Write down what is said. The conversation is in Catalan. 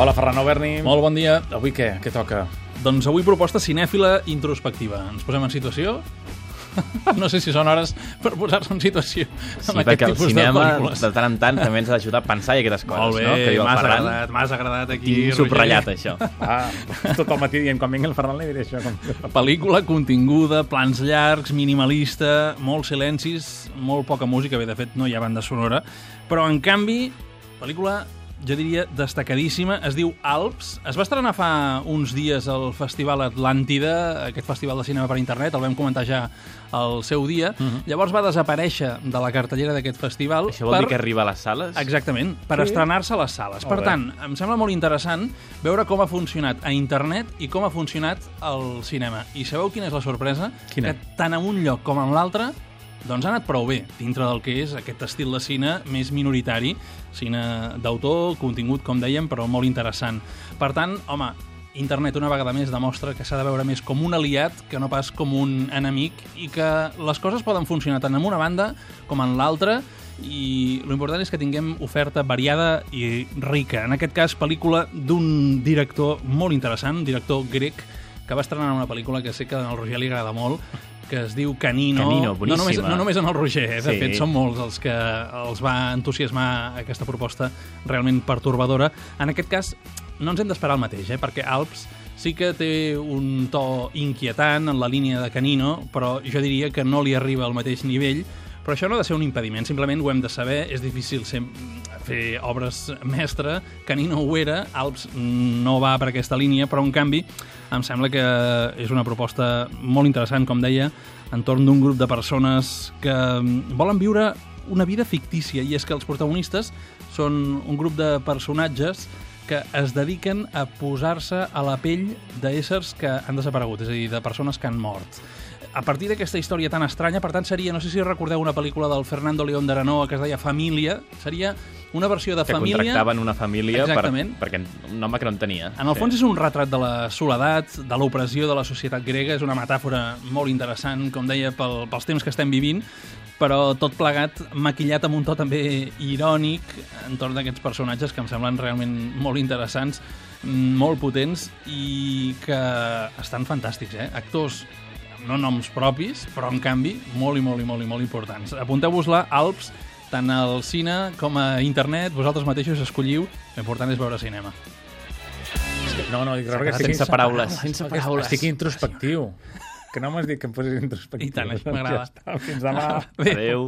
Hola, Ferran Berni. Molt bon dia. Avui què? Què toca? Doncs avui proposta cinèfila introspectiva. Ens posem en situació? no sé si són hores per posar-se en situació Sí, amb perquè aquest el tipus cinema, de tant en tant, també ens ha d'ajudar a pensar i aquestes coses, Molt bé, no? Que diu el m'has agradat, m'has agradat aquí. Tinc subratllat, Roger. això. Ah, tot el matí dient, quan vingui el Ferran li diré això. Com... Pel·lícula continguda, plans llargs, minimalista, molts silencis, molt poca música, bé, de fet no hi ha banda sonora, però en canvi, pel·lícula jo diria destacadíssima, es diu Alps. Es va estrenar fa uns dies al Festival Atlàntida, aquest festival de cinema per internet, el vam comentar ja al seu dia. Uh -huh. Llavors va desaparèixer de la cartellera d'aquest festival. Això vol dir que arriba a les sales? Exactament, per Sí? estrenar-se a les sales. Molt Per bé. tant, em sembla molt interessant veure com ha funcionat a internet i com ha funcionat al cinema. I sabeu quina és la sorpresa? Quina? Que tant en un lloc com en l'altre doncs ha anat prou bé, dintre del que és aquest estil de cine més minoritari, cine d'autor, contingut, com dèiem, però molt interessant. Per tant, home, internet una vegada més demostra que s'ha de veure més com un aliat que no pas com un enemic i que les coses poden funcionar tant en una banda com en l'altra i l'important és que tinguem oferta variada i rica. En aquest cas, pel·lícula d'un director molt interessant, un director grec, que va estrenar una pel·lícula que sé que al Roger li agrada molt, que es diu Canino. Canino, no només, boníssima. no només en el Roger, eh? de Sí. fet són molts els que els va entusiasmar aquesta proposta realment pertorbadora. En aquest cas, no ens hem d'esperar el mateix, eh? perquè Alps sí que té un to inquietant en la línia de Canino, però jo diria que no li arriba al mateix nivell, però això no ha de ser un impediment, simplement ho hem de saber, és difícil ser, fer obres mestre, Canino ho era, Alps no va per aquesta línia, però en canvi em sembla que és una proposta molt interessant, com deia, entorn d'un grup de persones que volen viure una vida fictícia, i és que els protagonistes són un grup de personatges que es dediquen a posar-se a la pell d'éssers que han desaparegut, és a dir, de persones que han mort. A partir d'aquesta història tan estranya, per tant, seria, no sé si recordeu una pel·lícula del Fernando León de Aranoa que es deia Família, seria una versió de Que família... contractaven una família per, Exactament. perquè un home que no en tenia. En el fons és un retrat de la soledat, de l'opressió de la societat grega, és una metàfora molt interessant, com deia, pel, pels temps que estem vivint, però tot plegat maquillat amb un to també irònic entorn d'aquests personatges que em semblen realment molt interessants, mm, molt potents i que estan fantàstics, eh? Actors no noms propis, però en canvi molt i molt i molt i molt importants. Apunteu-vos-la, Alps, tant al cine com a internet, vosaltres mateixos escolliu, l'important és veure cinema. No, no, dic perquè estic, sense paraules, sense paraules. Estic introspectiu. Que no m'has dit que em posis introspectiu. I tant, això m'agrada. Ja està, fins demà. Adéu.